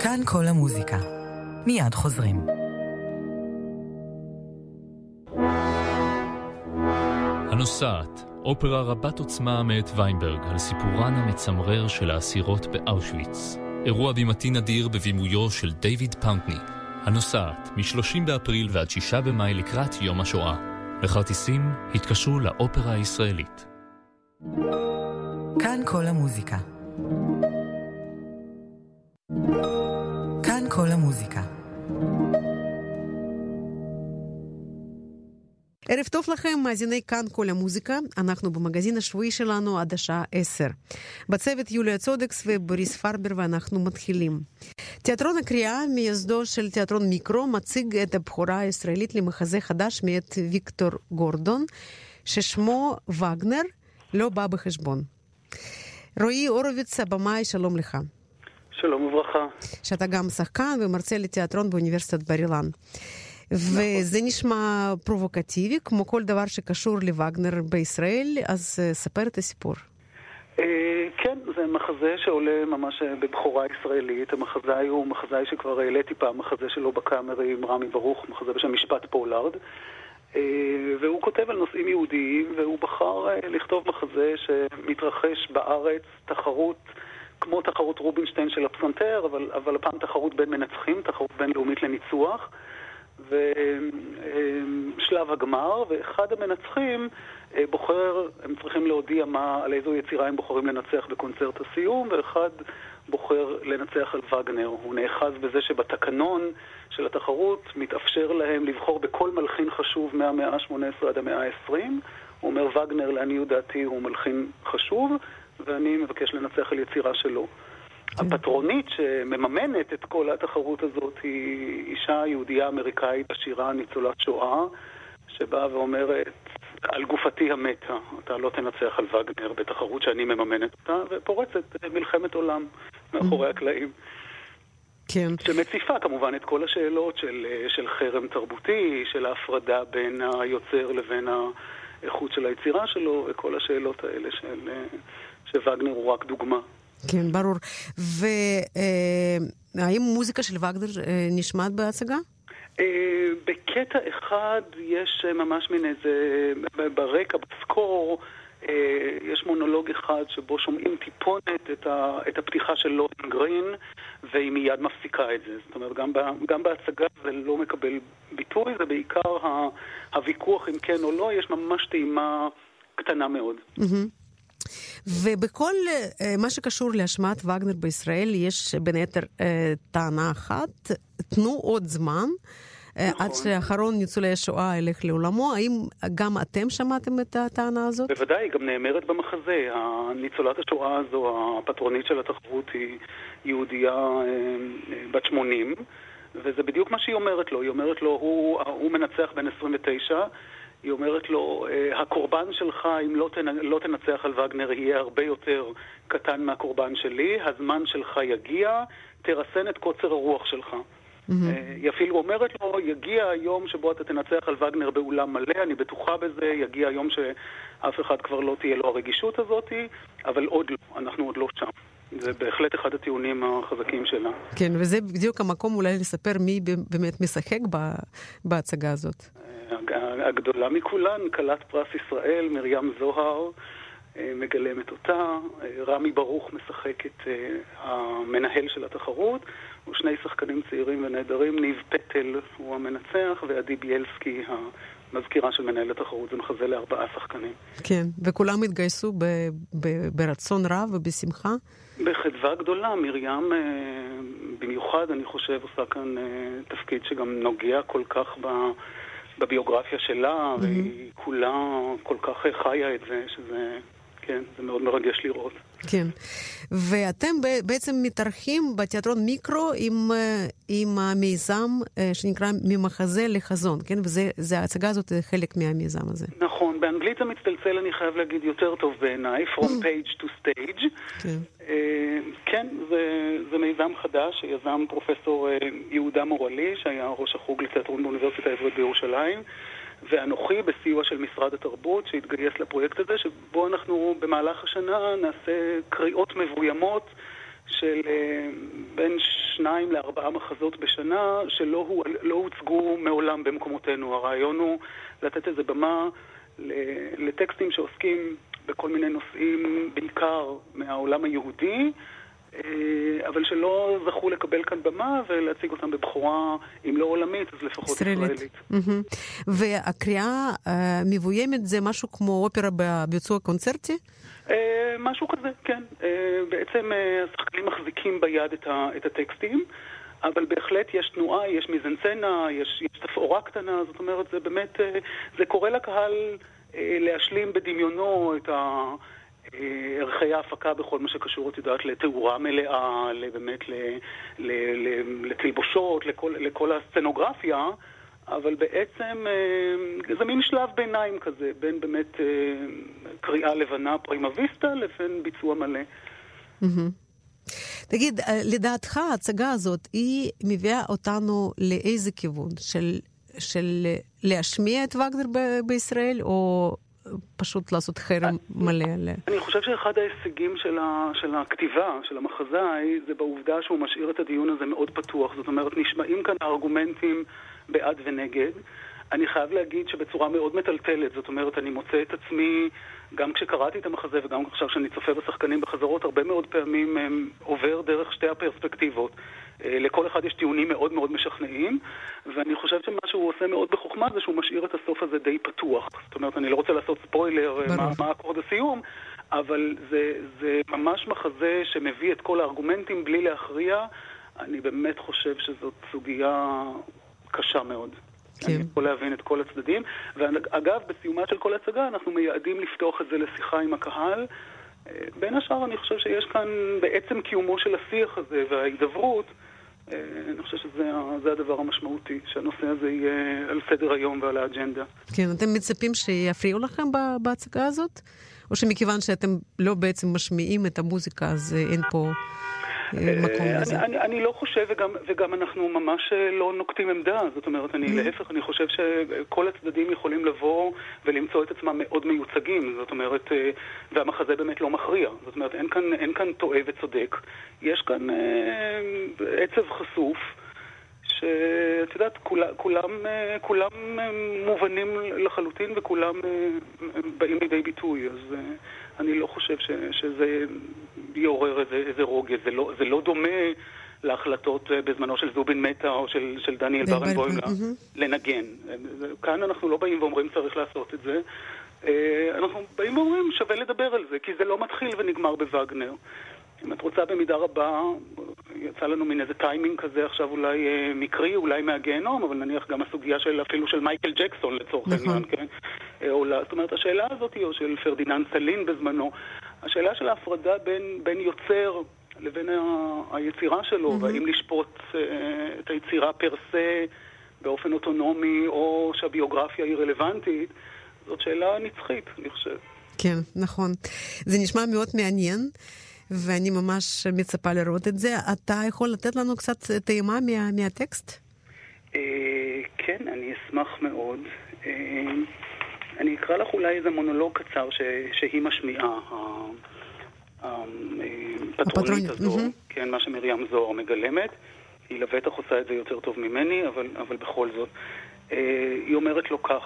כאן כל המוזיקה. מיד חוזרים. הנוסעת, אופרה רבת עוצמה מאת ויינברג על סיפורן המצמרר של האסירות באושוויץ. אירוע בימתי נדיר בבימויו של דיוויד פאונטני. הנוסעת, מ-30 באפריל ועד 6 במאי לקראת יום השואה. לכרטיסים התקשרו לאופרה הישראלית. כאן כל המוזיקה. ערב טוב לכם, מאזיני כאן כל המוזיקה. אנחנו במגזין השבועי שלנו עד השעה 10. בצוות יוליה צודקס ובוריס פרבר ואנחנו מתחילים. תיאטרון הקריאה, מייסדו של תיאטרון מיקרו, מציג את הבכורה הישראלית למחזה חדש מאת ויקטור גורדון, ששמו וגנר, לא בא בחשבון. רועי הורוביץ, הבמאי, שלום לך. שלום וברכה. שאתה גם שחקן ומרצה לתיאטרון באוניברסיטת בר אילן. וזה נשמע פרובוקטיבי, כמו כל דבר שקשור לווגנר בישראל, אז ספר את הסיפור. כן, זה מחזה שעולה ממש בבכורה ישראלית. המחזאי הוא מחזאי שכבר העליתי פעם, מחזה שלו בקאמרי עם רמי ברוך, מחזה בשם משפט פולארד. והוא כותב על נושאים יהודיים, והוא בחר לכתוב מחזה שמתרחש בארץ, תחרות כמו תחרות רובינשטיין של הפסנתר, אבל, אבל הפעם תחרות בין מנצחים, תחרות בינלאומית לניצוח. ושלב הגמר, ואחד המנצחים בוחר, הם צריכים להודיע מה, על איזו יצירה הם בוחרים לנצח בקונצרט הסיום, ואחד בוחר לנצח על וגנר. הוא נאחז בזה שבתקנון של התחרות מתאפשר להם לבחור בכל מלחין חשוב מהמאה ה-18 עד המאה ה-20. הוא אומר, וגנר, לעניות דעתי, הוא מלחין חשוב, ואני מבקש לנצח על יצירה שלו. הפטרונית שמממנת את כל התחרות הזאת היא אישה יהודייה אמריקאית עשירה, ניצולת שואה, שבאה ואומרת, על גופתי המתה, אתה לא תנצח על וגנר בתחרות שאני מממנת אותה, ופורצת מלחמת עולם מאחורי הקלעים. כן. שמציפה כמובן את כל השאלות של, של חרם תרבותי, של ההפרדה בין היוצר לבין האיכות של היצירה שלו, וכל השאלות האלה של, שווגנר הוא רק דוגמה. כן, ברור. והאם מוזיקה של וגנר נשמעת בהצגה? בקטע אחד יש ממש מין איזה, ברקע, בסקור, יש מונולוג אחד שבו שומעים טיפונת את, ה, את הפתיחה של לורן גרין, והיא מיד מפסיקה את זה. זאת אומרת, גם, גם בהצגה זה לא מקבל ביטוי, זה בעיקר הוויכוח אם כן או לא, יש ממש טעימה קטנה מאוד. Mm-hmm. ובכל מה שקשור להשמעת וגנר בישראל יש בין היתר טענה אחת, תנו עוד זמן. נכון. עד שאחרון ניצולי השואה ילך לעולמו. האם גם אתם שמעתם את הטענה הזאת? בוודאי, גם נאמרת במחזה. ניצולת השואה הזו, הפטרונית של התחרות, היא יהודייה בת 80, וזה בדיוק מה שהיא אומרת לו. היא אומרת לו, הוא, הוא מנצח בן 29, היא אומרת לו, הקורבן שלך, אם לא, תנ... לא תנצח על וגנר, יהיה הרבה יותר קטן מהקורבן שלי, הזמן שלך יגיע, תרסן את קוצר הרוח שלך. Mm-hmm. היא אפילו אומרת לו, יגיע היום שבו אתה תנצח על וגנר באולם מלא, אני בטוחה בזה, יגיע היום שאף אחד כבר לא תהיה לו הרגישות הזאת, אבל עוד לא, אנחנו עוד לא שם. זה בהחלט אחד הטיעונים החזקים שלה. כן, וזה בדיוק המקום אולי לספר מי באמת משחק בהצגה הזאת. הגדולה מכולן, כלת פרס ישראל, מרים זוהר, מגלמת אותה, רמי ברוך משחק את המנהל של התחרות, ושני שחקנים צעירים ונהדרים, ניב פטל הוא המנצח, ועדי ביאלסקי המזכירה של מנהל התחרות. זה מחזה לארבעה שחקנים. כן, וכולם התגייסו ב- ב- ברצון רב ובשמחה? בחדווה גדולה, מרים במיוחד, אני חושב, עושה כאן תפקיד שגם נוגע כל כך ב... בביוגרפיה שלה, mm-hmm. והיא כולה כל כך חיה את זה, שזה, כן, זה מאוד מרגש לראות. כן. ואתם בעצם מתארחים בתיאטרון מיקרו עם, עם המיזם שנקרא ממחזה לחזון, כן? וההצגה הזאת היא חלק מהמיזם הזה. נכון, באנגלית זה מצטלצל, אני חייב להגיד, יותר טוב בעיניי, From Page to Stage. כן, כן זה, זה מיזם חדש שיזם פרופסור יהודה מורלי, שהיה ראש החוג לתיאטרון באוניברסיטה העברית בירושלים. ואנוכי בסיוע של משרד התרבות שהתגייס לפרויקט הזה, שבו אנחנו במהלך השנה נעשה קריאות מבוימות של אה, בין שניים לארבעה מחזות בשנה שלא לא הוצגו מעולם במקומותינו. הרעיון הוא לתת איזה במה לטקסטים שעוסקים בכל מיני נושאים, בעיקר מהעולם היהודי, אבל שלא זכו לקבל כאן במה ולהציג אותם בבחורה, אם לא עולמית, אז לפחות ישראלית. ישראלית. והקריאה uh, מבוימת זה משהו כמו אופרה בביצוע קונצרטי? Uh, משהו כזה, כן. בעצם השחקנים מחזיקים ביד את הטקסטים. אבל בהחלט יש תנועה, יש מיזנסצנה, יש, יש תפאורה קטנה, זאת אומרת, זה באמת, זה קורא לקהל להשלים בדמיונו את ה... ערכי ההפקה בכל מה שקשור, את יודעת, לתאורה מלאה, באמת לתלבושות, לכל, לכל הסצנוגרפיה, אבל בעצם אה, זה מין שלב ביניים כזה, בין באמת אה, קריאה לבנה פרימה ויסטה לבין ביצוע מלא. תגיד, אה, לדעתך ההצגה הזאת, היא מביאה אותנו לאיזה כיוון? של, של להשמיע את וגנר ב- בישראל, או פשוט לעשות חרם מלא עליה. אני חושב שאחד ההישגים של, ה, של הכתיבה, של המחזאי, זה בעובדה שהוא משאיר את הדיון הזה מאוד פתוח. זאת אומרת, נשמעים כאן הארגומנטים בעד ונגד. אני חייב להגיד שבצורה מאוד מטלטלת, זאת אומרת, אני מוצא את עצמי, גם כשקראתי את המחזה וגם עכשיו כשאני צופה בשחקנים בחזרות, הרבה מאוד פעמים הם, עובר דרך שתי הפרספקטיבות. אה, לכל אחד יש טיעונים מאוד מאוד משכנעים, ואני חושב שמה שהוא עושה מאוד בחוכמה זה שהוא משאיר את הסוף הזה די פתוח. זאת אומרת, אני לא רוצה לעשות ספוילר אה, מה, מה אקורד הסיום, אבל זה, זה ממש מחזה שמביא את כל הארגומנטים בלי להכריע. אני באמת חושב שזאת סוגיה קשה מאוד. כן. אני יכול להבין את כל הצדדים. ואגב, בסיומה של כל הצגה אנחנו מייעדים לפתוח את זה לשיחה עם הקהל. בין השאר, אני חושב שיש כאן, בעצם קיומו של השיח הזה וההידברות, אה, אני חושב שזה הדבר המשמעותי, שהנושא הזה יהיה על סדר היום ועל האג'נדה. כן, אתם מצפים שיפריעו לכם בהצגה הזאת? או שמכיוון שאתם לא בעצם משמיעים את המוזיקה, אז אה, אין פה... מקום אה, לזה. אני, אני לא חושב, וגם, וגם אנחנו ממש אה, לא נוקטים עמדה. זאת אומרת, אני mm-hmm. להפך, אני חושב שכל הצדדים יכולים לבוא ולמצוא את עצמם מאוד מיוצגים. זאת אומרת, אה, והמחזה באמת לא מכריע. זאת אומרת, אין כאן, אין כאן טועה וצודק. יש כאן אה, עצב חשוף. שאת יודעת, כולם, כולם, כולם מובנים לחלוטין וכולם באים לידי ביטוי, אז אני לא חושב ש, שזה יעורר איזה, איזה רוגז. זה לא, זה לא דומה להחלטות אה, בזמנו של זובין מטה או של, של דניאל ברנבוים לנגן. כאן אנחנו לא באים ואומרים צריך לעשות את זה. אה, אנחנו באים ואומרים שווה לדבר על זה, כי זה לא מתחיל ונגמר בווגנר. אם את רוצה במידה רבה, יצא לנו מין איזה טיימינג כזה עכשיו אולי אה, מקרי, אולי מהגיהנום, אבל נניח גם הסוגיה של אפילו של מייקל ג'קסון לצורך נכון. העניין, כן? אה, עולה. זאת אומרת, השאלה הזאת, או של פרדיננד סלין בזמנו, השאלה של ההפרדה בין, בין יוצר לבין ה, היצירה שלו, mm-hmm. והאם לשפוט אה, את היצירה פר סה באופן אוטונומי, או שהביוגרפיה היא רלוונטית, זאת שאלה נצחית, אני חושב. כן, נכון. זה נשמע מאוד מעניין. ואני ממש מצפה לראות את זה. אתה יכול לתת לנו קצת טעימה מה, מהטקסט? אה, כן, אני אשמח מאוד. אני אקרא לך אולי איזה מונולוג קצר ש, שהיא משמיעה, הפטרונית הזו, כן, מה שמרים זוהר מגלמת. היא לבטח עושה את זה יותר טוב ממני, אבל, אבל בכל זאת. אה, היא אומרת לו כך: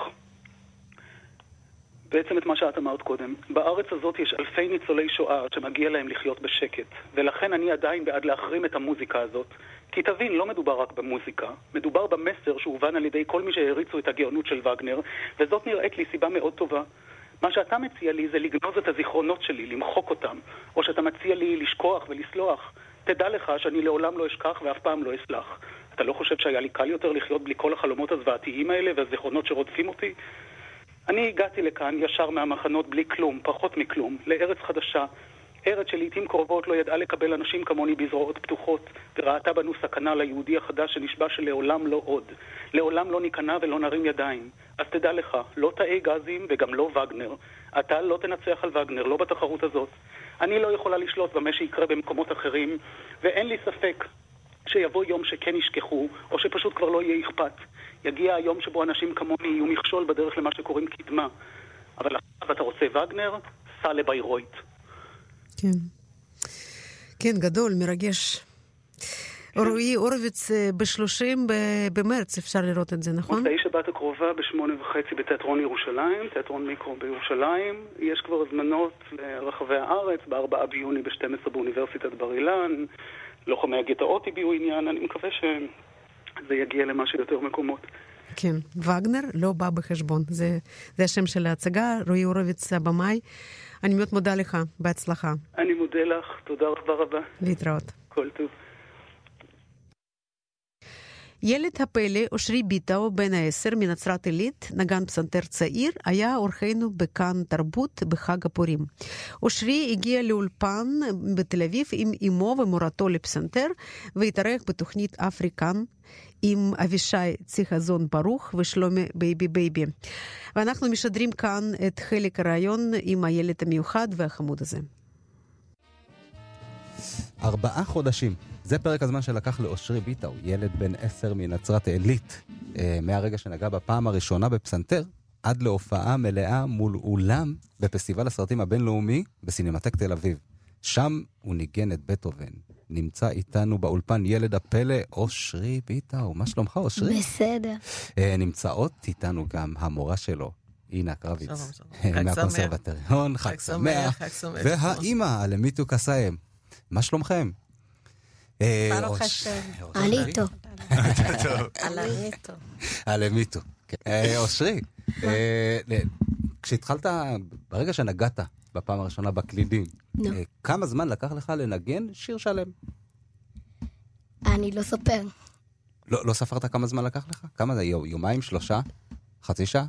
בעצם את מה שאת אמרת קודם. בארץ הזאת יש אלפי ניצולי שואה שמגיע להם לחיות בשקט, ולכן אני עדיין בעד להחרים את המוזיקה הזאת. כי תבין, לא מדובר רק במוזיקה, מדובר במסר שהובן על ידי כל מי שהעריצו את הגאונות של וגנר, וזאת נראית לי סיבה מאוד טובה. מה שאתה מציע לי זה לגנוז את הזיכרונות שלי, למחוק אותם, או שאתה מציע לי לשכוח ולסלוח. תדע לך שאני לעולם לא אשכח ואף פעם לא אסלח. אתה לא חושב שהיה לי קל יותר לחיות בלי כל החלומות הזוועתיים האלה והזיכרונות שרודפים אותי? אני הגעתי לכאן ישר מהמחנות בלי כלום, פחות מכלום, לארץ חדשה. ארץ שלעיתים קרובות לא ידעה לקבל אנשים כמוני בזרועות פתוחות, וראתה בנו סכנה ליהודי החדש שנשבע שלעולם לא עוד. לעולם לא ניכנע ולא נרים ידיים. אז תדע לך, לא תאי גזים וגם לא וגנר. אתה לא תנצח על וגנר, לא בתחרות הזאת. אני לא יכולה לשלוט במה שיקרה במקומות אחרים, ואין לי ספק שיבוא יום שכן ישכחו, או שפשוט כבר לא יהיה אכפת. יגיע היום שבו אנשים כמוני יהיו מכשול בדרך למה שקוראים קדמה. אבל עכשיו אתה רוצה וגנר? סע לביירויט. כן. כן, גדול, מרגש. רועי הורוביץ ב-30 במרץ, אפשר לראות את זה, נכון? מוצאי שבת הקרובה בשמונה וחצי בתיאטרון ירושלים, תיאטרון מיקרו בירושלים. יש כבר הזמנות לרחבי הארץ, ב-4 ביוני ב-12 באוניברסיטת בר אילן. לוחמי הגטאות הביעו עניין, אני מקווה שזה יגיע למה שיותר מקומות. כן, וגנר לא בא בחשבון, זה, זה השם של ההצגה, רועי הורוביץ הבמאי. אני מאוד מודה לך, בהצלחה. אני מודה לך, תודה רבה רבה. להתראות. כל טוב. ילד הפלא, אושרי ביטאו, בן העשר, מנצרת עילית, נגן פסנתר צעיר, היה אורחנו בכאן תרבות בחג הפורים. אושרי הגיע לאולפן בתל אביב עם אמו ומורתו לפסנתר, והתארח בתוכנית אפריקן עם אבישי ציחזון ברוך ושלומי בייבי בייבי. ואנחנו משדרים כאן את חלק הראיון עם הילד המיוחד והחמוד הזה. ארבעה חודשים. זה פרק הזמן שלקח לאושרי ביטאו, ילד בן עשר מנצרת עילית, אה, מהרגע שנגע בפעם הראשונה בפסנתר, עד להופעה מלאה מול אולם בפסטיבל הסרטים הבינלאומי בסינמטק תל אביב. שם הוא ניגן את בטהובן. נמצא איתנו באולפן ילד הפלא, אושרי ביטאו. מה שלומך, אושרי? בסדר. אה, נמצאות איתנו גם המורה שלו, אינה קרביץ. שלום, שלום. אה, חג מהקונסרבטוריון, חג שמח, שמח. חג שמח. והאימא, אלמיתו קסאם. מה שלומכם? אה, ברוך אוש- השם. אושרי? אני איתו. על. אלמיתו. כן. אה, אושרי, אה, כשהתחלת, ברגע שנגעת בפעם הראשונה בקלידים. אה, כמה זמן לקח לך לנגן שיר שלם? אני לא סופר. לא לא ספרת כמה זמן לקח לך? כמה זה? יום- יומיים? שלושה? חצי שעה?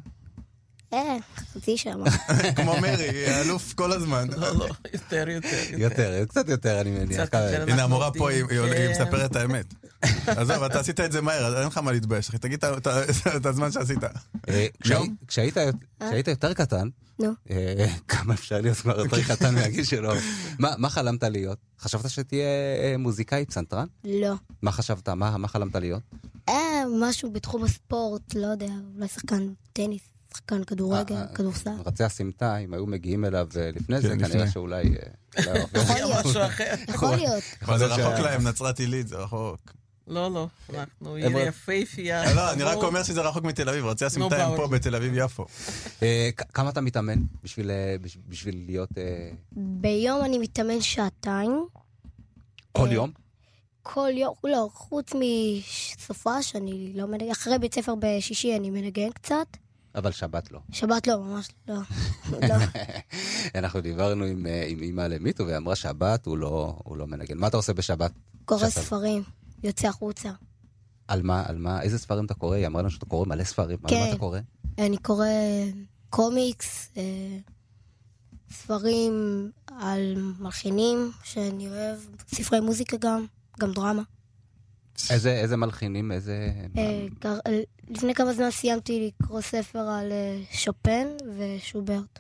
אה, חצי שעה. כמו מרי, אלוף כל הזמן. לא, לא, יותר, יותר. יותר, קצת יותר, אני מניח. הנה, המורה פה, היא כן. מספרת את האמת. עזוב, אתה עשית את זה מהר, אז אין לך מה להתבייש, אחי. תגיד את הזמן שעשית. אה, יום? כשהיית יותר קטן. אה, כמה אפשר להיות כבר יותר קטן מהגיל שלו, מה מה חלמת להיות? חשבת שתהיה אה, מוזיקאי, פסנתרן? לא. מה חשבת? מה מה חלמת להיות? אה, משהו בתחום הספורט, לא יודע, אולי שחקן טניס, שחקן כדורגל, אה, אה, כדורסל. רצי הסמטה, אם היו מגיעים אליו אה, לפני זה, כן, כנראה לפני. שאולי... אולי- יכול להיות. משהו אחר. יכול להיות. אבל זה רחוק להם, נצרת עילית, זה רחוק. לא, לא, אנחנו עיר רק- יפהפייה. לא, אני רק. אומר שזה רחוק מתל אביב, רצי הסמטה הם. פה בתל אביב-יפו. אה, כמה אתה מתאמן בשביל בש- בשביל להיות ביום אני מתאמן שעתיים. כל יום? כל יום, לא, חוץ מסופה שאני לא מנגן, אחרי בית ספר בשישי אני מנגן קצת. אבל שבת לא. שבת לא, ממש לא. לא. אנחנו דיברנו עם אה, עם אימא למיטו, והיא אמרה שבת הוא לא הוא לא מנגן. מה אתה עושה בשבת? קורא שאתה- ספרים, יוצא החוצה. על מה, על מה, איזה ספרים אתה קורא? היא אמרה לנו שאתה קורא מלא ספרים. על מה כן. אתה קורא? אני קורא קומיקס, אה, ספרים על מלחינים שאני אוהב, ספרי מוזיקה גם, גם דרמה. איזה איזה מלחינים, איזה... אה, אה, לפני כמה זמן סיימתי לקרוא ספר על אה, שופן ושוברט.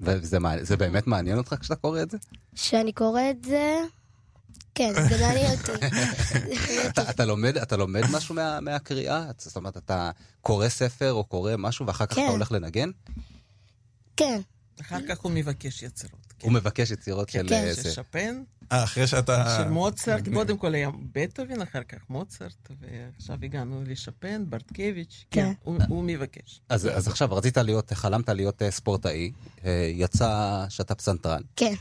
וזה זה באמת מעניין אותך כשאתה קורא את זה? כשאני קורא את זה, כן, זה מעניין אותי. אתה, אתה, לומד, אתה לומד משהו מה, מהקריאה? זאת אומרת, אתה קורא ספר או קורא משהו ואחר כך כן. אתה הולך לנגן? כן, אחר כך הוא מבקש יצירות. כן. הוא מבקש יצירות של... כן. אה, של. שפן, אה, אחרי שאתה... של מוצרט. קודם כל היה בטהובן, אחר כך מוצרט, ועכשיו הגענו לשפן, ברטקביץ', כן. כן, הוא- מבקש. אז, אז עכשיו רצית להיות, חלמת להיות אה, ספורטאי, אה, יצא שאתה פסנתרן. כן.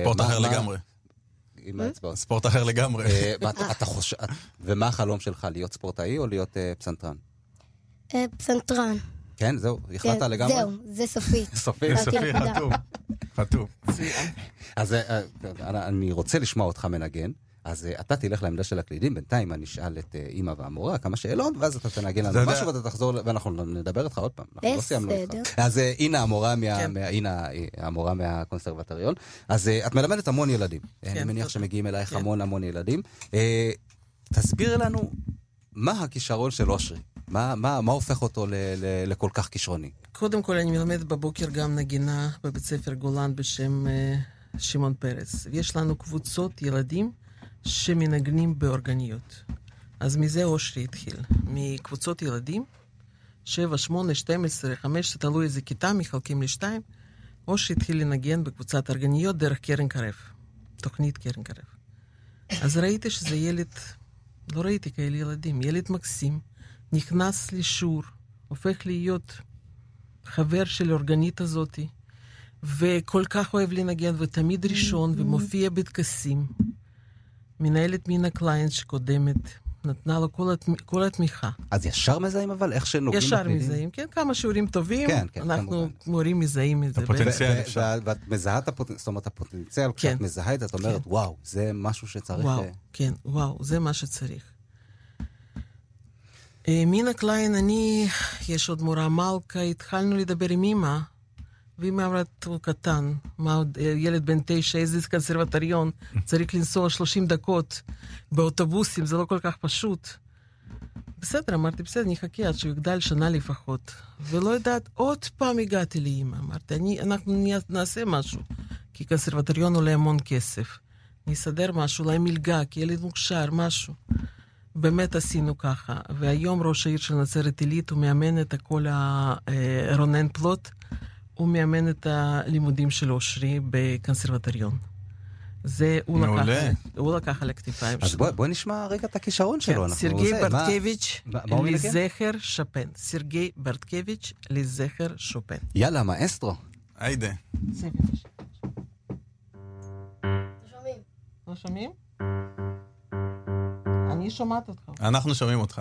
ספורט אחר לגמרי. עם האצבעות. ספורט אחר לגמרי. ואתה- אתה חושב, ומה החלום שלך, להיות ספורטאי או להיות פסנתרן? פסנתרן. כן, זהו, החלטת כן, לגמרי? זהו, זה סופית. סופי. סופי, סופי, נקודה. חתום. חתום. אז אה, אה, אני רוצה לשמוע אותך מנגן. אז אה, אתה תלך לעמדה של הקלידים, בינתיים אני אשאל את אה, אימא והמורה כמה שאלות, ואז אתה תנגן לנו משהו ואתה תחזור, ואנחנו נדבר איתך עוד פעם. אנחנו לא סיימנו איתך. אז אה, הנה המורה, כן. אה, המורה מהקונסרבטוריון. אז אה, את מלמדת המון ילדים. אני כן, מניח תודה. שמגיעים אלייך. המון המון ילדים. אה, תסבירי לנו מה הכישרון של אושרי. מה, מה, מה הופך אותו ל, ל, לכל כך כישרוני? קודם כל, אני מלמד בבוקר גם נגינה בבית ספר גולן בשם אה, שמעון פרס. ויש לנו קבוצות ילדים שמנגנים באורגניות. אז מזה אושרי התחיל. מקבוצות ילדים, 7, 8, 12, 15, תלוי איזה כיתה, מחלקים לשתיים. אושרי התחיל לנגן בקבוצת אורגניות דרך קרן קרב. תוכנית קרן קרב. אז ראיתי שזה ילד, לא ראיתי כאלה ילדים, ילד מקסים, נכנס לשיעור, הופך להיות חבר של האורגנית הזאתי, וכל כך אוהב לנגן, ותמיד ראשון, ומופיע בטקסים. מנהלת מינה קליין שקודמת, נתנה לו כל, התמ... כל התמיכה. אז ישר מזהים אבל איך שנוגעים ישר? מזהים, כן, כמה שיעורים טובים, כן, כן, אנחנו כמובן. מורים מזהים את זה. הפוטנציאל. אפשר. ואת מזהה את הפוטנציאל, זאת אומרת, הפוטנציאל, כשאת כן. מזהה את זה, את אומרת, כן. וואו, זה משהו שצריך... וואו, אה, כן, וואו, זה מה שצריך. אה, מינה קליין, אני, יש עוד מורה מלכה, התחלנו לדבר עם אמא, ואמא אמרה, הוא קטן, מה עוד, אה, ילד בן תשע, איזה קונסרבטוריון, צריך לנסוע 30 דקות באוטובוסים, זה לא כל כך פשוט. בסדר, אמרתי, בסדר, נחכה עד שהוא יגדל שנה לפחות. ולא יודעת, עוד פעם הגעתי לאמא, אמרתי, אני, אנחנו נעשה משהו, כי קונסרבטוריון עולה המון כסף. נסדר משהו, אולי מלגה, כי ילד מוכשר, משהו. באמת עשינו ככה. והיום ראש העיר של נצרת עילית, הוא מאמן את כל ה... אה, רונן פלוט, הוא מאמן את הלימודים של אושרי בקונסרבטוריון. זה הוא מעולה. לקח, הוא לקח על הכתפיים אז שלו. בואי בוא נשמע רגע את הכישרון שלו. כן, אנחנו- סרגי ברטקביץ'? לזכר שופן. סרגי ברטקביץ' לזכר שופן. יאללה, מאסטרו. היידה. לא שומעים? אני שומעת אותך. אנחנו שומעים אותך.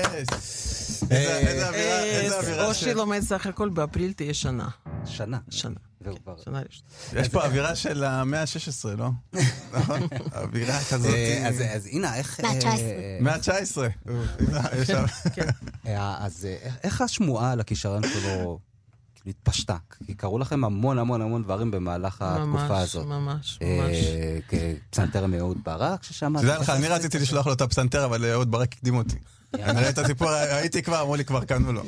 יס. איזה איזה אווירה, איזה אווירה. אושרי של- לומד סך הכל באפריל תהיה שנה. שנה. שנה. ראשונה. יש פה אווירה של המאה ה-16, לא? נכון? אווירה כזאת. אה, אז- אז הנה, איך... אה, מה-19. מאה ה-19. יש שם- אה, אז אה, איך- איך השמועה על הכישרון שלו כאילו התפשטה? כי קרו לכם המון המון המון דברים במהלך התקופה ממש, הזאת. ממש, ממש. אה, כפסנתר מאהוד ברק ששמעתי. תדע לך, אני רציתי לשלוח לו את הפסנתר, אבל אהוד ברק הקדים אותי. אני ראיתי את הסיפור, הייתי כבר, אמרו לי, כבר קנו לו.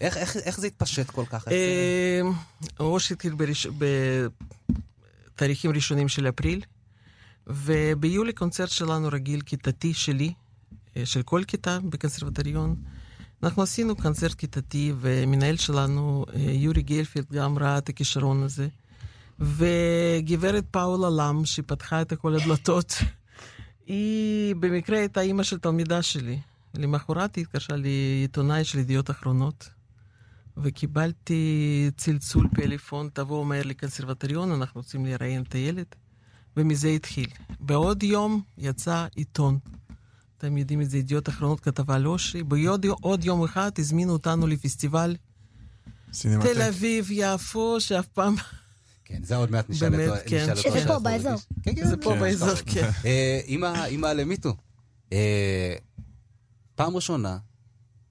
איך- איך איך זה התפשט כל כך? אה, אושרי התחיל בתאריכים ראשונים של אפריל, וביולי קונצרט שלנו רגיל כיתתי שלי, אה, של כל כיתה בקונסרבטוריון, אנחנו עשינו קונצרט כיתתי, ומנהל שלנו, אה, יורי גלפילד, גם ראה את הכישרון הזה. וגברת פאולה לאם, שפתחה את כל הדלתות, היא במקרה הייתה אימא של תלמידה שלי. למחרת היא התקשרה לי עיתונאי של ידיעות אחרונות, וקיבלתי צלצול פלאפון, תבואו מהר לקונסרבטוריון, אנחנו רוצים לראיין את הילד. ומזה התחיל. בעוד יום יצא עיתון. אתם יודעים את זה, ידיעות אחרונות כתבה על אושרי. בעוד יום אחד הזמינו אותנו לפסטיבל סינמטק. תל אביב, יפו, שאף פעם... כן, זה עוד מעט נשאל באמת, אותו. כן. נשאל אותו שזה פה באזור. כן, כן, זה פה כן. באזור, כן. אה, אמא, אמא למיטו, אה, פעם ראשונה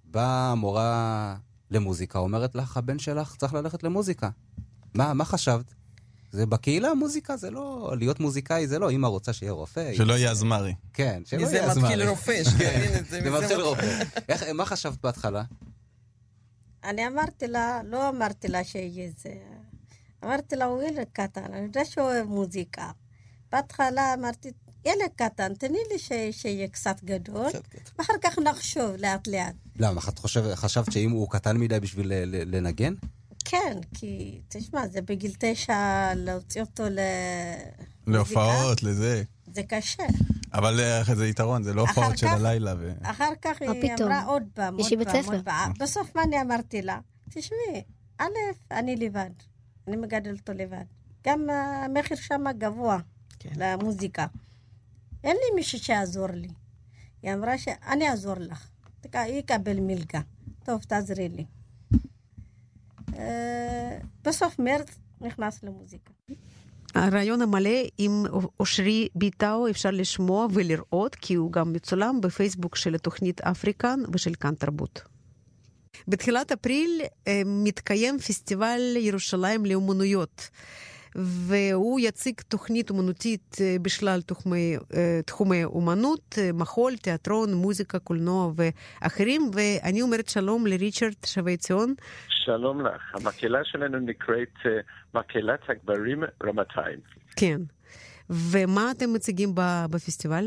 באה מורה למוזיקה, אומרת לך, הבן שלך צריך ללכת למוזיקה. מה, מה חשבת? זה בקהילה מוזיקה, זה לא... להיות מוזיקאי זה לא, אמא רוצה שיהיה רופא. שלא יהיה אזמרי. כן, שלא מזה יהיה מתחיל אזמרי. רופא, שתבין את זה. זה מתחיל מתחיל- רופא. מה חשבת בהתחלה? אני אמרתי לה, לא אמרתי לה שיהיה זה. אמרתי לה, הוא ילד קטן, אני יודע שהוא אוהב מוזיקה. בהתחלה אמרתי, ילד קטן, תני לי ש- שיהיה קצת גדול, ואחר כך נחשוב לאט לאט. למה, את חשבת שאם הוא קטן מדי בשביל ל- ל- לנגן? כן, כי, תשמע, זה בגיל תשע להוציא אותו ל... להופעות, לזה. זה קשה. אבל אה, זה יתרון, זה לא הופעות של הלילה. ו- אחר כך היא פתאום? אמרה עוד פעם, עוד פעם. עוד פעם. בסוף מה אני אמרתי לה? תשמעי, א', אני לבד. אני מגדל אותו לבד. גם המחיר שם גבוה כן. למוזיקה. אין לי מישהו שיעזור לי. היא אמרה שאני אעזור לך. תק- היא יקבל מלגה. טוב, תעזרי לי. אה, בסוף מרץ נכנס למוזיקה. הרעיון המלא עם אושרי ביטאו אפשר לשמוע ולראות, כי הוא גם מצולם בפייסבוק של התוכנית אפריקן ושל כאן תרבות. בתחילת אפריל אה, מתקיים פסטיבל ירושלים לאומנויות, והוא יציג תוכנית אומנותית אה, בשלל תחומי, אה, תחומי אומנות, אה, מחול, תיאטרון, מוזיקה, קולנוע ואחרים, ואני אומרת שלום לריצ'רד שבי ציון. שלום לך. המקהלה שלנו נקראת מקהלת הגברים רמתיים. כן. ומה אתם מציגים בפסטיבל?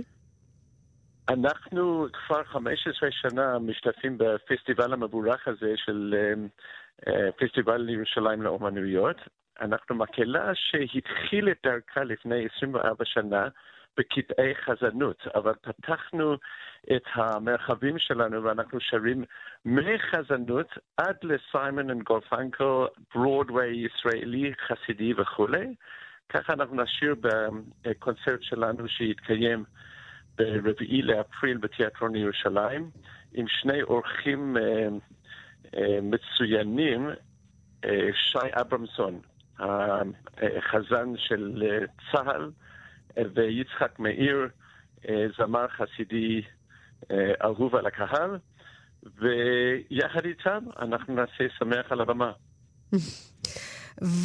אנחנו כבר 15 שנה משתתפים בפסטיבל המבורך הזה של פסטיבל ירושלים לאומנויות. אנחנו מקהלה שהתחיל את דרכה לפני 24 שנה בקטעי חזנות, אבל פתחנו את המרחבים שלנו ואנחנו שרים מחזנות עד לסיימון אנד גולפנקו, ברודוויי ישראלי, חסידי וכולי. ככה אנחנו נשאיר בקונצרט שלנו שיתקיים ברביעי לאפריל בתיאטרון ירושלים, עם שני אורחים אה, אה, מצוינים, אה, שי אברמסון, החזן של אה, צה"ל, אה, ויצחק מאיר, אה, זמר חסידי אה, אהוב על הקהל, ויחד איתם אנחנו נעשה שמח על הבמה.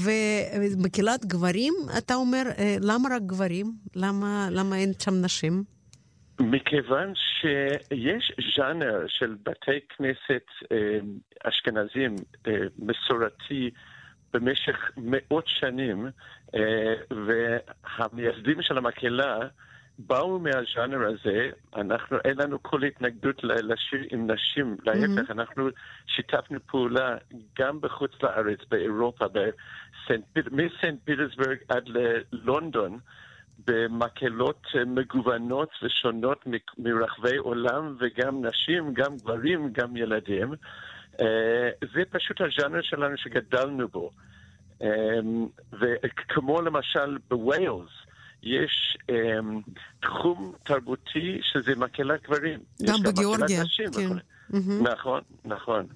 ומקהילת גברים, אתה אומר, למה רק גברים? למה, למה אין שם נשים? מכיוון שיש ז'אנר של בתי כנסת אשכנזים מסורתי במשך מאות שנים, אה, והמייסדים של המקהלה באו מהז'אנר הזה, אנחנו, אין לנו כל התנגדות לשיר עם נשים, להפך, אנחנו שיתפנו פעולה גם בחוץ לארץ, באירופה, בסנט, מסנט פיטרסבורג עד ללונדון. במקהלות מגוונות ושונות מרחבי עולם, וגם נשים, גם גברים, גם ילדים. אה, זה פשוט הז'אנר שלנו שגדלנו בו. אה, וכמו למשל בווילס, יש אה, תחום תרבותי שזה מקהלת גברים. גם בגיאורגיה, נשים כן. מהמם. נכון, נכון.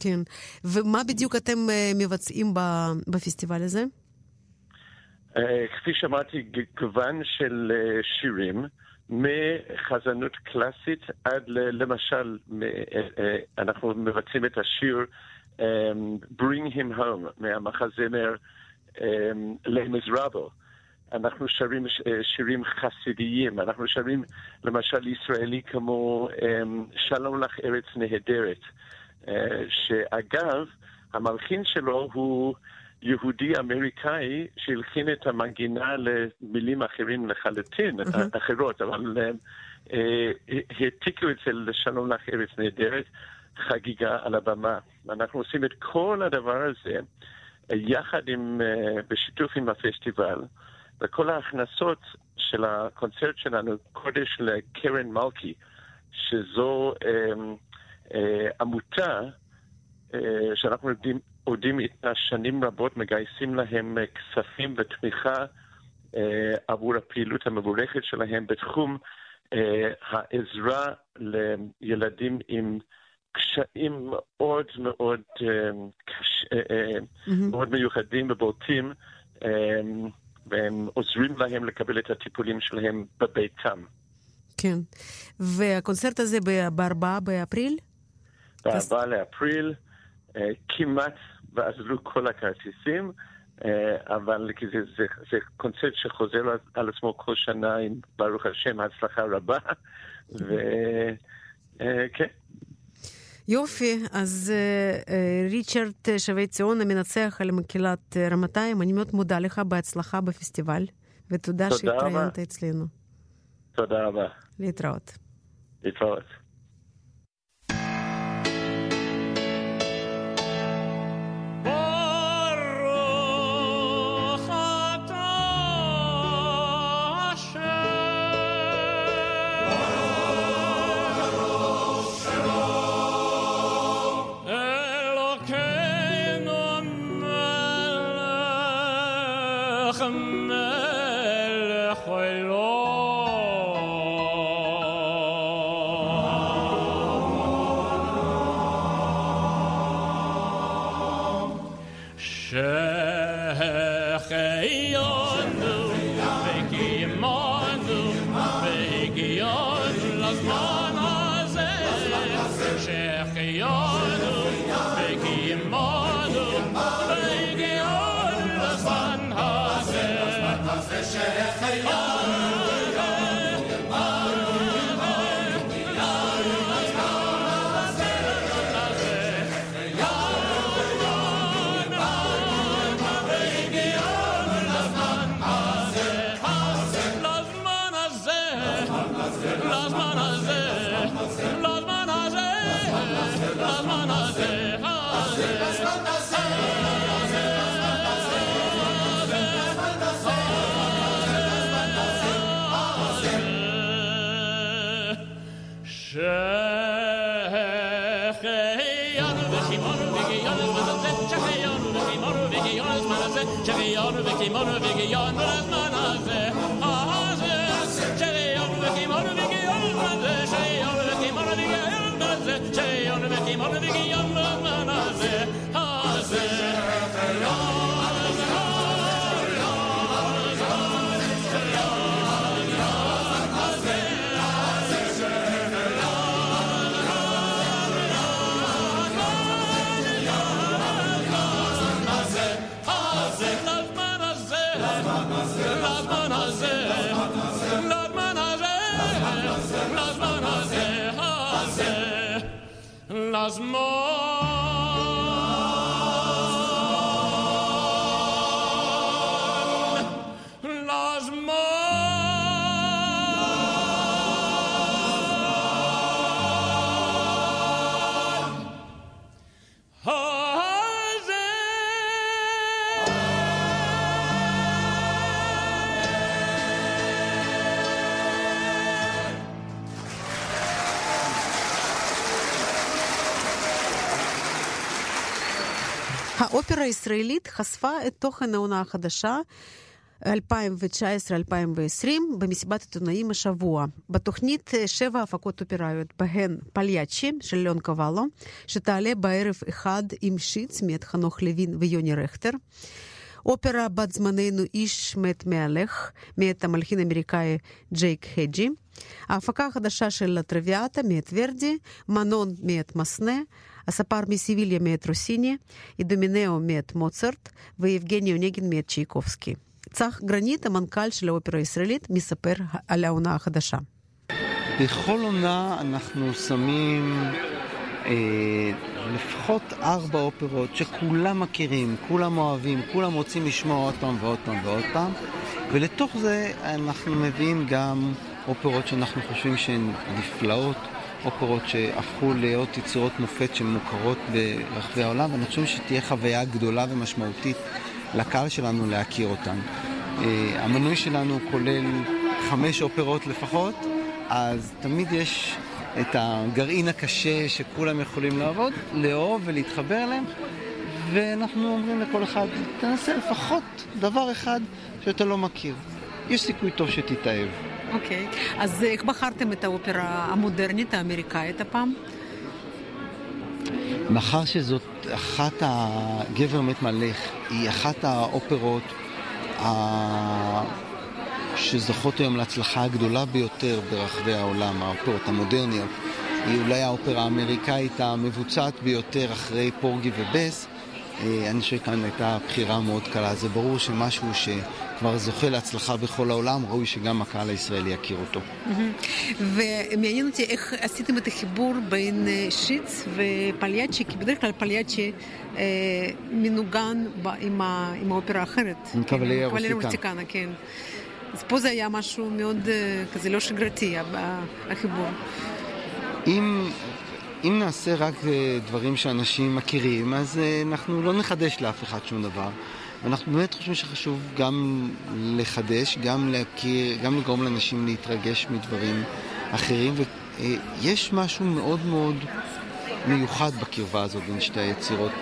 כן. ומה בדיוק אתם אה, מבצעים ב- בפסטיבל הזה? אה, כפי שאמרתי, גוון של אה, שירים, מחזנות קלאסית עד ל- למשל, אה, אה, אנחנו מבצעים את השיר אה, Bring Him Home מהמחזמר למז רבו. אנחנו שרים אה, שירים חסידיים, אנחנו שרים למשל ישראלי כמו אה, שלום לך ארץ נהדרת, שאגב, המלחין שלו הוא יהודי אמריקאי שהלחין את המנגינה למילים אחרים לחלוטין, אחרות, אבל אה, העתיקו את זה לשלום לך ארץ נהדרת, חגיגה על הבמה. אנחנו עושים את כל הדבר הזה יחד עם, בשיתוף עם הפסטיבל, וכל ההכנסות של הקונצרט שלנו, קודש לקרן מלכי, שזו אה, עמותה שאנחנו עובדים, עובדים איתה שנים רבות, מגייסים להם כספים ותמיכה אה, עבור הפעילות המבורכת שלהם בתחום אה, העזרה לילדים עם קשיים מאוד מאוד, אה, קש, אה, אה, mm-hmm. מאוד מיוחדים ובולטים. אה, והם עוזרים להם לקבל את הטיפולים שלהם בביתם. כן. והקונצרט הזה ב-4 באפריל? ב-4 לאפריל, אה, כמעט ועזבו כל הכרטיסים, אה, אבל זה, זה, זה קונצרט שחוזר על עצמו כל שנה עם, ברוך השם, הצלחה רבה, וכן. יופי, אז אה, ריצ'רד שבי ציון, המנצח על מקהלת רמתיים, אני מאוד מודה לך, בהצלחה בפסטיבל, ותודה שהתראיינת אצלנו. תודה רבה. להתראות. להתראות. האופרה הישראלית חשפה את תוכן העונה החדשה 2019-2020 במסיבת עיתונאים השבוע. בתוכנית שבע הפקות אופראיות, בהן פליאצ'י של ליאון קוואלו, שתעלה בערב אחד עם שיץ מאת חנוך לוין ויוני רכטר. אופרה בת זמננו איש מת מהלך, מאת המלחין האמריקאי ג'ייק הג'י. ההפקה החדשה של הטרוויאטה מאת ורדי, מנון מאת מסנה, הספר מסיביליה מאת רוסיני, אידומינאו מאת מוצרט ויבגני אונגין מאת צ'ייקובסקי. צח גרנית, המנכ"ל של האופרה הישראלית, מספר על העונה החדשה. בכל עונה אנחנו שמים אה, לפחות ארבע אופרות שכולם מכירים, כולם אוהבים, כולם רוצים לשמוע עוד פעם ועוד פעם ועוד פעם, ולתוך זה אנחנו מביאים גם אופרות שאנחנו חושבים שהן נפלאות, אופרות שהפכו להיות יצירות מופת שמוכרות ברחבי העולם, ואני חושב שתהיה חוויה גדולה ומשמעותית לקהל שלנו להכיר אותן. אה, המנוי שלנו כולל חמש אופרות לפחות, אז תמיד יש את הגרעין הקשה שכולם יכולים לעבוד, לאהוב ולהתחבר אליהם, ואנחנו אומרים לכל אחד, תנסה לפחות דבר אחד שאתה לא מכיר. יש סיכוי טוב שתתאהב. אוקיי. אז איך בחרתם את האופרה המודרנית האמריקאית הפעם? מאחר שזאת אחת, הגבר מת מלך, היא אחת האופרות שזוכות היום להצלחה הגדולה ביותר ברחבי העולם, האופרות המודרניות. היא אולי האופרה האמריקאית המבוצעת ביותר אחרי פורגי ובס. אה, אני חושב שכאן הייתה בחירה מאוד קלה. זה ברור שמשהו שכבר זוכה להצלחה בכל העולם, ראוי שגם הקהל הישראלי יכיר אותו. ומעניין אותי איך עשיתם את החיבור בין אה, שיץ ופליאצ'י, כי בדרך כלל פליאצ'י אה, מנוגן עם האופרה האחרת. עם קבליה רוסטיקנה. כן. אז פה זה היה משהו מאוד כזה לא שגרתי, החיבור. אם אם נעשה רק אה, דברים שאנשים מכירים, אז אה, אנחנו לא נחדש לאף אחד שום דבר. ואנחנו באמת חושבים שחשוב גם לחדש, גם להכיר, גם לגרום לאנשים להתרגש מדברים אחרים. ויש משהו מאוד מאוד מיוחד בקרבה הזאת בין שתי היצירות.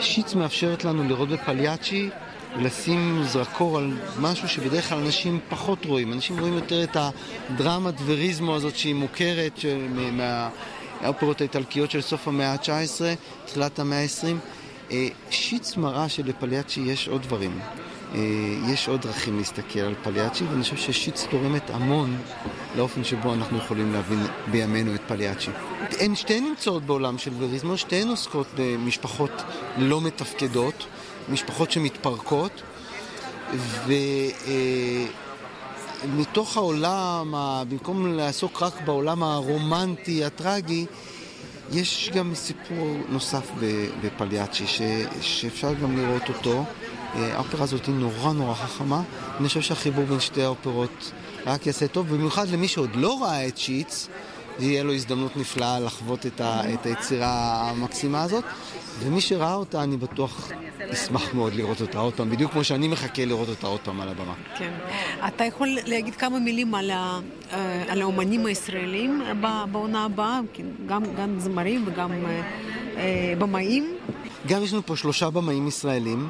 שיץ מאפשרת לנו לראות בפליאצ'י ולשים זרקור על משהו שבדרך כלל אנשים פחות רואים. אנשים רואים יותר את הדרמה דבריזמו הזאת שהיא מוכרת של, מה, האופרות האיטלקיות של סוף המאה ה-19, תחילת המאה ה-20. שיץ מראה שלפליאצ'י יש עוד דברים. אה, יש עוד דרכים להסתכל על פליאצ'י, ואני חושב ששיץ תורמת המון לאופן שבו אנחנו יכולים להבין בימינו את פליאצ'י. הן שתיהן נמצאות בעולם של וריזמו, שתיהן עוסקות במשפחות לא מתפקדות, משפחות שמתפרקות, ו... אה, העולם, במקום לעסוק רק בעולם הרומנטי, הטרגי, יש גם סיפור נוסף בפליאצ'י שאפשר גם לראות אותו. אה, האופרה הזאת היא נורא נורא חכמה. אני חושב שהחיבור בין שתי האופרות רק יעשה טוב, במיוחד למי שעוד לא ראה את שיץ, יהיה לו הזדמנות נפלאה לחוות את, ה, את היצירה המקסימה הזאת. ומי שראה אותה, אני בטוח אשמח מאוד לראות אותה עוד פעם, בדיוק כמו שאני מחכה לראות אותה עוד פעם על הבמה. כן. אתה יכול להגיד כמה מילים על, ה, אה, על האומנים הישראלים בעונה הבאה, גם, גם זמרים וגם אה, אה, במאים? גם יש לנו פה שלושה במאים ישראלים.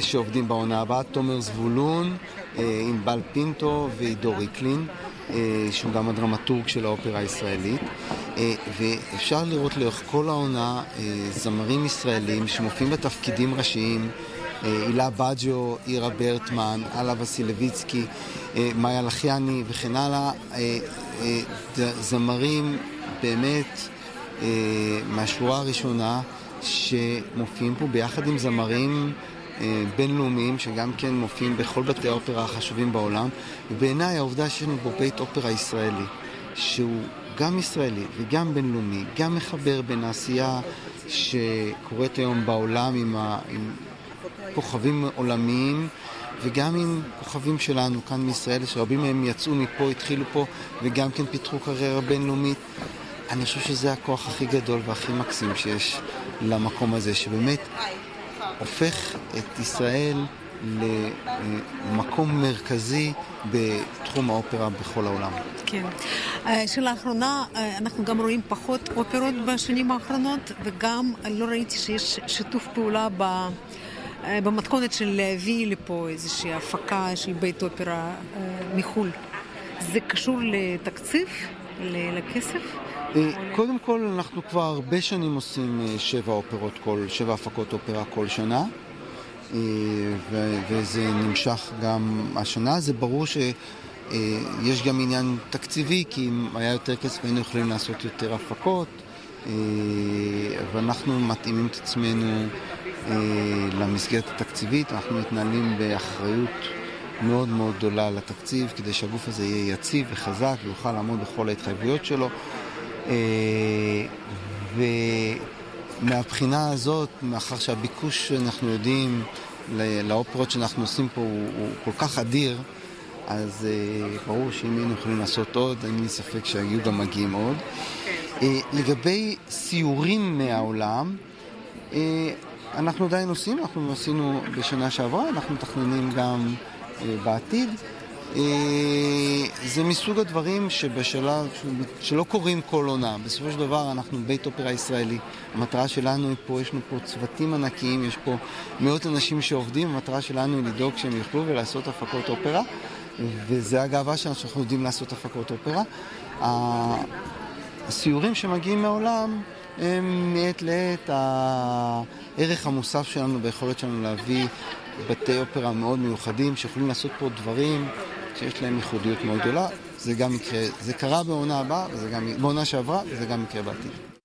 שעובדים בעונה הבאה, תומר זבולון, ענבל פינטו ועידו ריקלין. אה, שהוא גם הדרמטורג של האופרה הישראלית. אה, ואפשר לראות לאורך כל העונה אה, זמרים ישראלים שמופיעים בתפקידים ראשיים. הילה בג'ו, אירה ברטמן, אללה וסילביצקי, מאיה לחיאני וכן הלאה. זמרים באמת מהשורה הראשונה שמופיעים פה ביחד עם זמרים בינלאומיים שגם כן מופיעים בכל בתי האופרה החשובים בעולם ובעיניי העובדה שיש לנו פה בית אופרה ישראלי שהוא גם ישראלי וגם בינלאומי, גם מחבר בין העשייה שקורית היום בעולם עם, ה... עם כוכבים עולמיים וגם עם כוכבים שלנו כאן מישראל, שרבים מהם יצאו מפה, התחילו פה וגם כן פיתחו קריירה בינלאומית. אני חושב שזה הכוח הכי גדול והכי מקסים שיש למקום הזה, שבאמת הופך את ישראל למקום מרכזי בתחום האופרה בכל העולם. כן. אה, שאלה אחרונה, אה, אנחנו גם רואים פחות אופרות בשנים האחרונות, וגם לא ראיתי שיש שיתוף פעולה ב... אה, במתכונת של להביא לפה איזושהי הפקה של בית אופרה מחו"ל. זה קשור לתקציב? לכסף? אה, קודם כל, אנחנו כבר הרבה שנים עושים אה, שבע אופרות כל, שבע הפקות אופרה כל שנה, אה, וזה נמשך גם השנה. זה ברור שיש גם עניין תקציבי, כי אם היה יותר כסף היינו יכולים לעשות יותר הפקות, ואנחנו מתאימים את עצמנו למסגרת התקציבית, אנחנו מתנהלים באחריות מאוד מאוד גדולה לתקציב, כדי שהגוף הזה יהיה יציב וחזק ויוכל לעמוד בכל ההתחייבויות שלו. אה, ומהבחינה הזאת, מאחר שהביקוש שאנחנו יודעים לאופרות שאנחנו עושים פה הוא, הוא כל כך אדיר, אז אה, ברור שאם היינו יכולים לעשות עוד, אין לי ספק שהיו גם מגיעים עוד. אה, לגבי סיורים מהעולם, אנחנו עדיין עושים, אנחנו עשינו בשנה שעברה, אנחנו מתכננים גם בעתיד. אה, זה מסוג הדברים שבשלב, שלא קורים כל עונה. בסופו של דבר אנחנו בית אופרה ישראלי. המטרה שלנו היא פה, יש לנו פה צוותים ענקיים, יש פה מאות אנשים שעובדים, המטרה שלנו היא לדאוג שהם יוכלו ולעשות הפקות אופרה, וזה הגאווה שלנו שאנחנו יודעים לעשות הפקות אופרה. הסיורים שמגיעים מהעולם הם מעת לעת הערך המוסף שלנו ביכולת שלנו להביא בתי אופרה מאוד מיוחדים שיכולים לעשות פה דברים שיש להם ייחודיות מאוד גדולה. זה גם יקרה, זה קרה בעונה הבאה, בעונה שעברה, וזה גם יקרה בעתיד.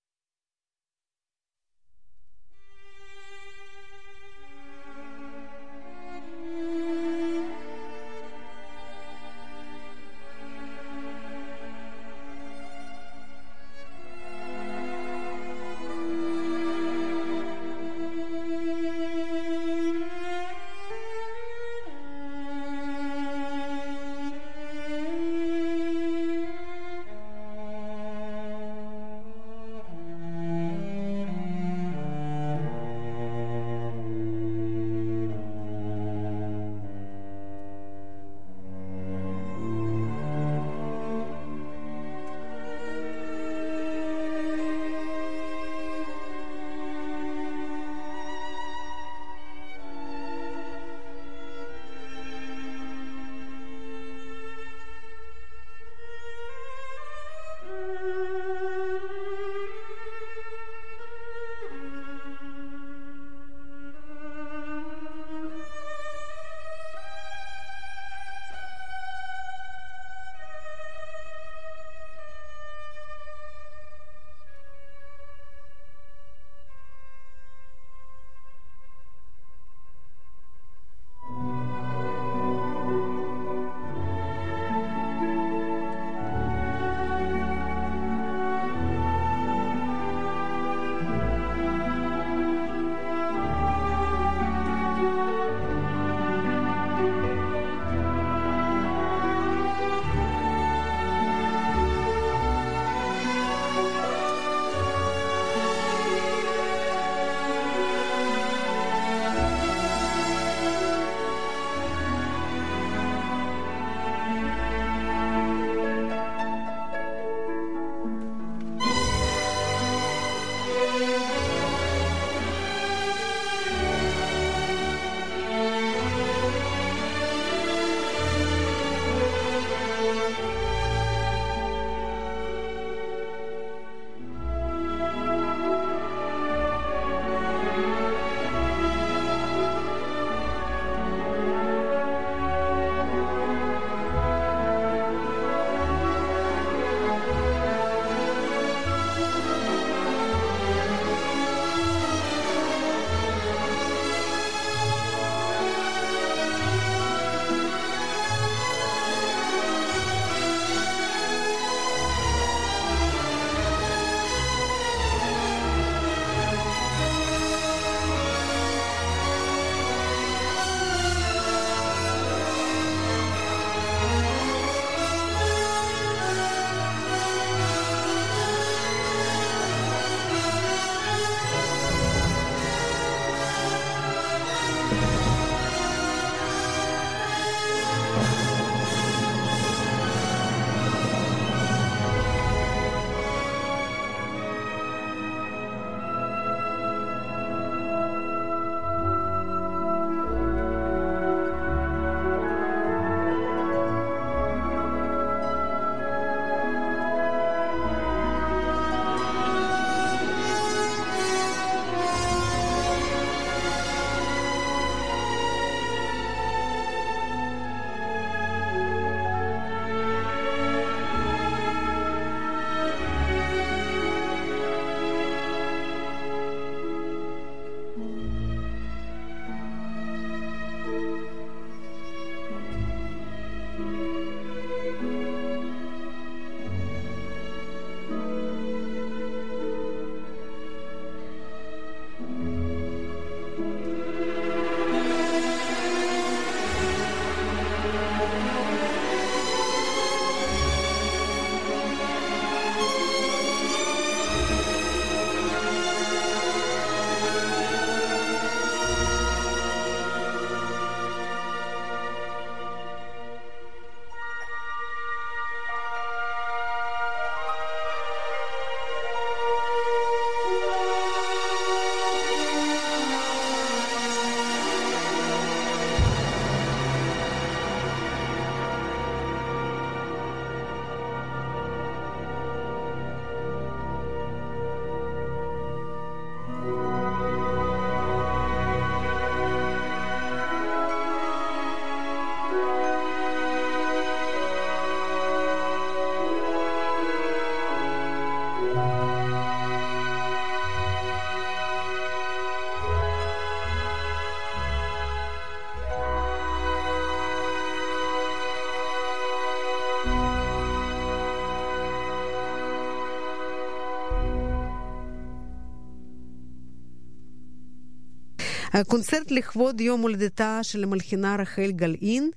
הקונצרט לכבוד יום הולדתה של המלחינה רחל גלעין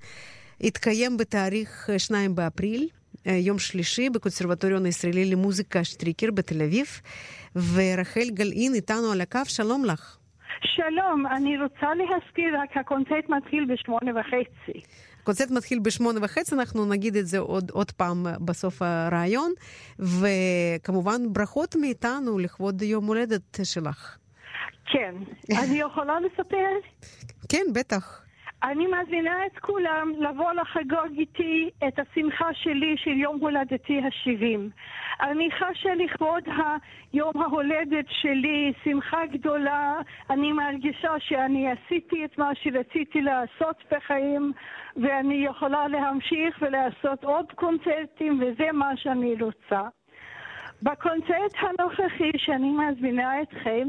התקיים בתאריך 2 באפריל, יום שלישי, בקונסרבטוריון הישראלי למוזיקה שטריקר בתל אביב, ורחל גלעין איתנו על הקו, שלום לך. שלום, אני רוצה להזכיר רק, הקונצרט מתחיל בשמונה וחצי. הקונצרט מתחיל בשמונה וחצי, אנחנו נגיד את זה עוד, עוד פעם בסוף הרעיון, וכמובן ברכות מאיתנו לכבוד יום הולדת שלך. כן. אני יכולה לספר? כן, בטח. אני מזמינה את כולם לבוא לחגוג איתי את השמחה שלי של יום הולדתי ה-70. אני חשה לכבוד יום ההולדת שלי שמחה גדולה. אני מרגישה שאני עשיתי את מה שרציתי לעשות בחיים, ואני יכולה להמשיך ולעשות עוד קונצרטים, וזה מה שאני רוצה. בקונצרט הנוכחי שאני מזמינה אתכם,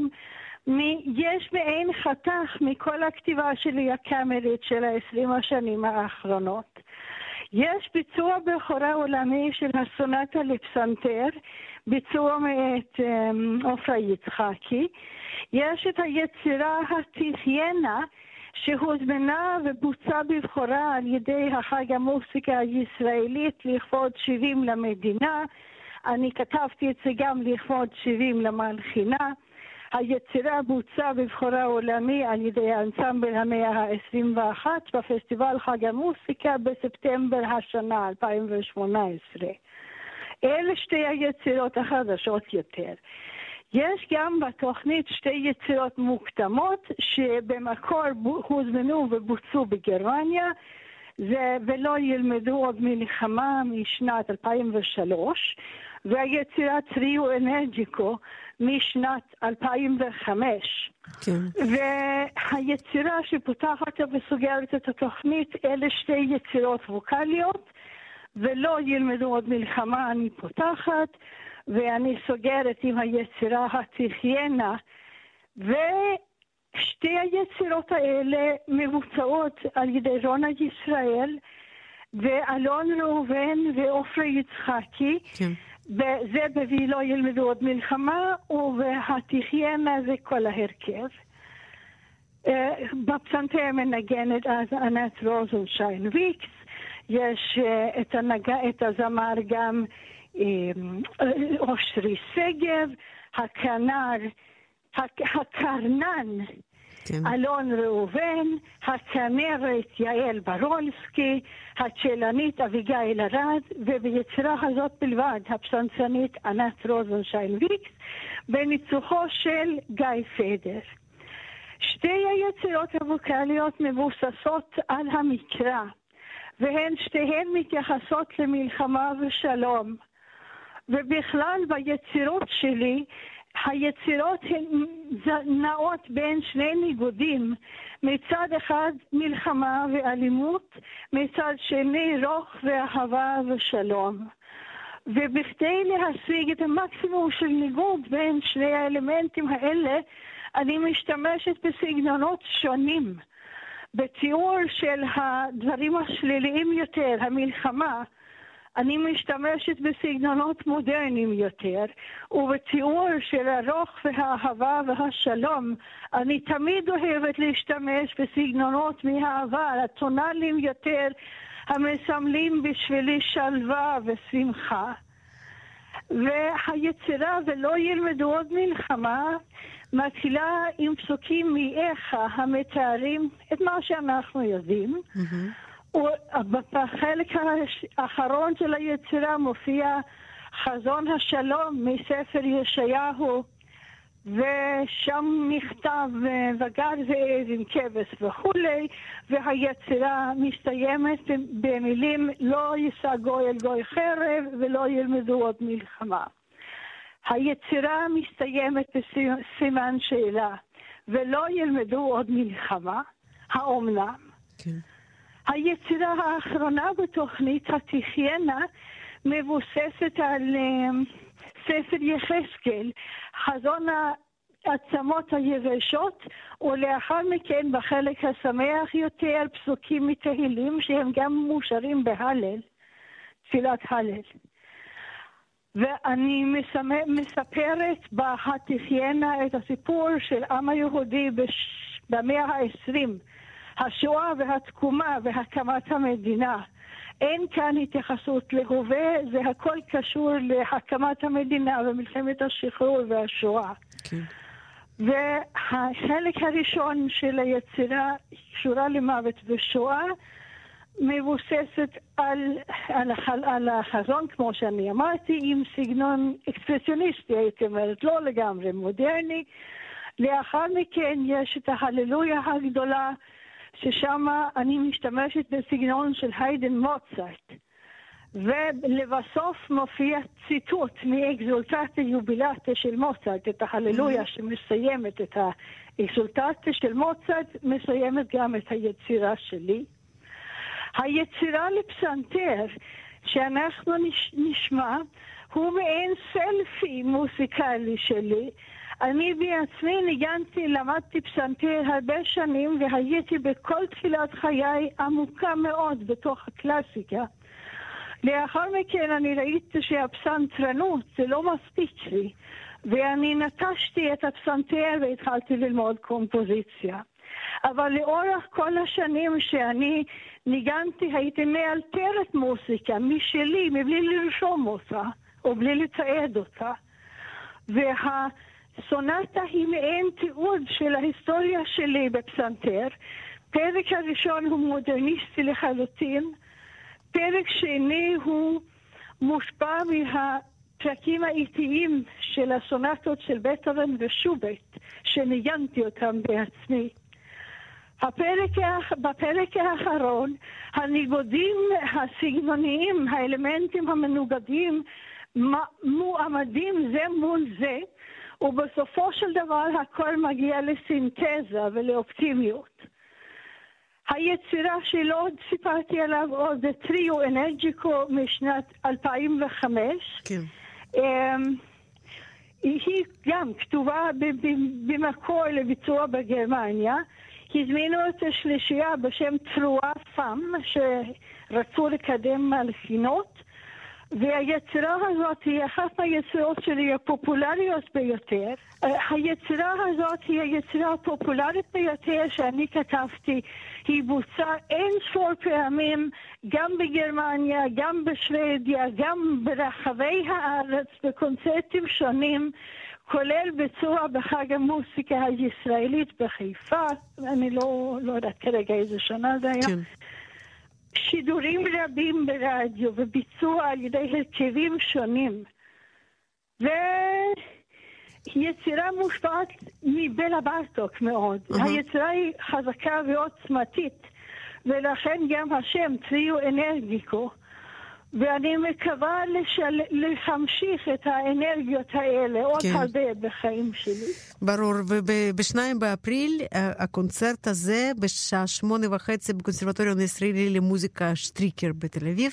יש מעין חתך מכל הכתיבה שלי הקאמרית של העשרים השנים האחרונות. יש ביצוע בכורה עולמי של הסונטה לפסנתר, ביצוע מאת אמ, עופרה יצחקי. יש את היצירה התחיינה שהוזמנה ובוצעה בבכורה על ידי החג המוסיקה הישראלית לכבוד 70 למדינה. אני כתבתי את זה גם לכבוד 70 למלחינה. היצירה בוצעה בבחורה עולמי על ידי האנסמבל המאה ה-21 בפסטיבל חג המוסיקה בספטמבר השנה, 2018. אלה שתי היצירות החדשות יותר. יש גם בתוכנית שתי יצירות מוקדמות שבמקור הוזמנו ובוצעו בגרמניה זה ולא ילמדו עוד מלחמה משנת 2003 והיצירה טריו אנרג'יקו משנת 2005. כן. והיצירה שפותחת וסוגרת את התוכנית, אלה שתי יצירות ווקאליות, ולא ילמדו עוד מלחמה, אני פותחת, ואני סוגרת עם היצירה התחיינה, ושתי היצירות האלה מבוצעות על ידי רונה ישראל, ואלון ראובן ועופרה יצחקי. כן. וזה ב"וי לא ילמדו עוד מלחמה", וב"התחיינה" זה כל ההרכב. אה, בפסנתר מנגנת אז ענת רוזנשיין ויקס, יש אה, את, הנג... את הזמר גם אה, אושרי שגב, הכנר, הקרנן כן. אלון ראובן, הצנרת יעל ברולסקי, הצ'לנית אביגיל ארד, וביצירה הזאת בלבד הפסנצנית ענת רוזנשיין ויקס, בניצוחו של גיא פדר. שתי היצירות הווקאליות מבוססות על המקרא, והן שתיהן מתייחסות למלחמה ושלום. ובכלל ביצירות שלי היצירות נעות בין שני ניגודים, מצד אחד מלחמה ואלימות, מצד שני רוך ואהבה ושלום. ובכדי להשיג את המקסימום של ניגוד בין שני האלמנטים האלה, אני משתמשת בסגנונות שונים. בתיאור של הדברים השליליים יותר, המלחמה, אני משתמשת בסגנונות מודרניים יותר, ובתיאור של הרוך והאהבה והשלום, אני תמיד אוהבת להשתמש בסגנונות מהעבר, הטונאליים יותר, המסמלים בשבילי שלווה ושמחה. והיצירה ולא ילמדו עוד מלחמה מתחילה עם פסוקים מאיכה המתארים את מה שאנחנו יודעים. Mm-hmm. בחלק האחרון של היצירה מופיע חזון השלום מספר ישעיהו, ושם נכתב וגר זאב עם כבש וכולי, והיצירה מסתיימת במילים לא יישא גוי אל גוי חרב ולא ילמדו עוד מלחמה. היצירה מסתיימת בסימן שאלה, ולא ילמדו עוד מלחמה, האומנם? כן. היצירה האחרונה בתוכנית, התחיינה, מבוססת על uh, ספר יחזקאל, חזון העצמות היבשות, ולאחר מכן בחלק השמח יותר פסוקים מתהילים שהם גם מאושרים בהלל, תפילת הלל. ואני מספרת בהתחיינה את הסיפור של עם היהודי. במאה ה-20, השואה והתקומה והקמת המדינה. אין כאן התייחסות להווה, זה הכל קשור להקמת המדינה ומלחמת השחרור והשואה. כן. והחלק הראשון של היצירה קשורה למוות ושואה, מבוססת על, על, על, על החזון, כמו שאני אמרתי, עם סגנון אקספרסיוניסטי, הייתי אומרת, לא לגמרי מודרני. לאחר מכן יש את ההללויה הגדולה, ששם אני משתמשת בסגנון של היידן מוצרט. ולבסוף מופיע ציטוט מאקזולטציה יובילטה של מוצרט, את ההללויה שמסיימת את האקזולטציה של מוצרט, מסיימת גם את היצירה שלי. היצירה לפסנתר שאנחנו נשמע הוא מעין סלפי מוסיקלי שלי. אני בעצמי ניגנתי, למדתי פסנתר הרבה שנים והייתי בכל תחילת חיי עמוקה מאוד בתוך הקלאסיקה. לאחר מכן אני ראיתי שהפסנתרנות זה לא מספיק לי, ואני נטשתי את הפסנתר והתחלתי ללמוד קומפוזיציה. אבל לאורך כל השנים שאני ניגנתי הייתי מאלתרת מוסיקה משלי, מבלי לרשום אותה, או בלי לתעד אותה. והסונטה היא מעין תיעוד של ההיסטוריה שלי בפסנתר. פרק הראשון הוא מודרניסטי לחלוטין, פרק שני הוא מושפע מהפרקים האיטיים של הסונטות של בטהובן ושוברט, שניגנתי אותם בעצמי. הפרק, בפרק האחרון, הניגודים הסגנוניים, האלמנטים המנוגדים, מועמדים זה מול זה, ובסופו של דבר הכל מגיע לסינתזה ולאופטימיות. היצירה שלא עוד סיפרתי עליו עוד זה טריו אנרג'יקו משנת 2005. כן. Um, היא גם כתובה במקור לביצוע בגרמניה. הזמינו את השלישייה בשם תרועה פאם, שרצו לקדם מלחינות, והיצירה הזאת היא אחת מהיצירות שלי הפופולריות ביותר. היצירה הזאת היא היצירה הפופולרית ביותר שאני כתבתי. היא בוצעה אין ספור פעמים, גם בגרמניה, גם בשוודיה, גם ברחבי הארץ, בקונצרטים שונים. כולל ביצוע בחג המוסיקה הישראלית בחיפה, אני לא, לא יודעת כרגע איזה שנה זה היה. כן. שידורים רבים ברדיו וביצוע על ידי הרכבים שונים. ויצירה מושפעת מבלה ברטוק מאוד. Uh-huh. היצירה היא חזקה ועוצמתית, ולכן גם השם טריו אנרגיקו. ואני מקווה לשל... להמשיך את האנרגיות האלה עוד כן. הרבה בחיים שלי. ברור, ובשניים באפריל הקונצרט הזה בשעה שמונה וחצי בקונסרבטוריון הישראלי למוזיקה שטריקר בתל אביב.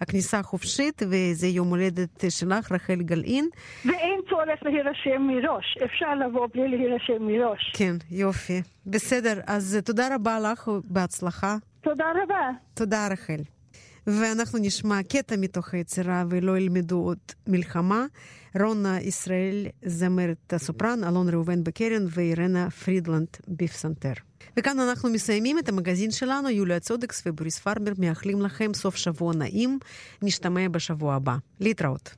הכניסה חופשית וזה יום הולדת שלך, רחל גלעין. ואין צורך להירשם מראש, אפשר לבוא בלי להירשם מראש. כן, יופי. בסדר, אז תודה רבה לך, בהצלחה. תודה רבה. תודה רחל. ואנחנו נשמע קטע מתוך היצירה ולא ילמדו עוד מלחמה. רונה ישראל זמרת הסופרן, אלון ראובן בקרן ואירנה פרידלנד בפסנתר. וכאן אנחנו מסיימים את המגזין שלנו, יוליה צודקס ובוריס פרבר מאחלים לכם סוף שבוע נעים, נשתמע בשבוע הבא. להתראות.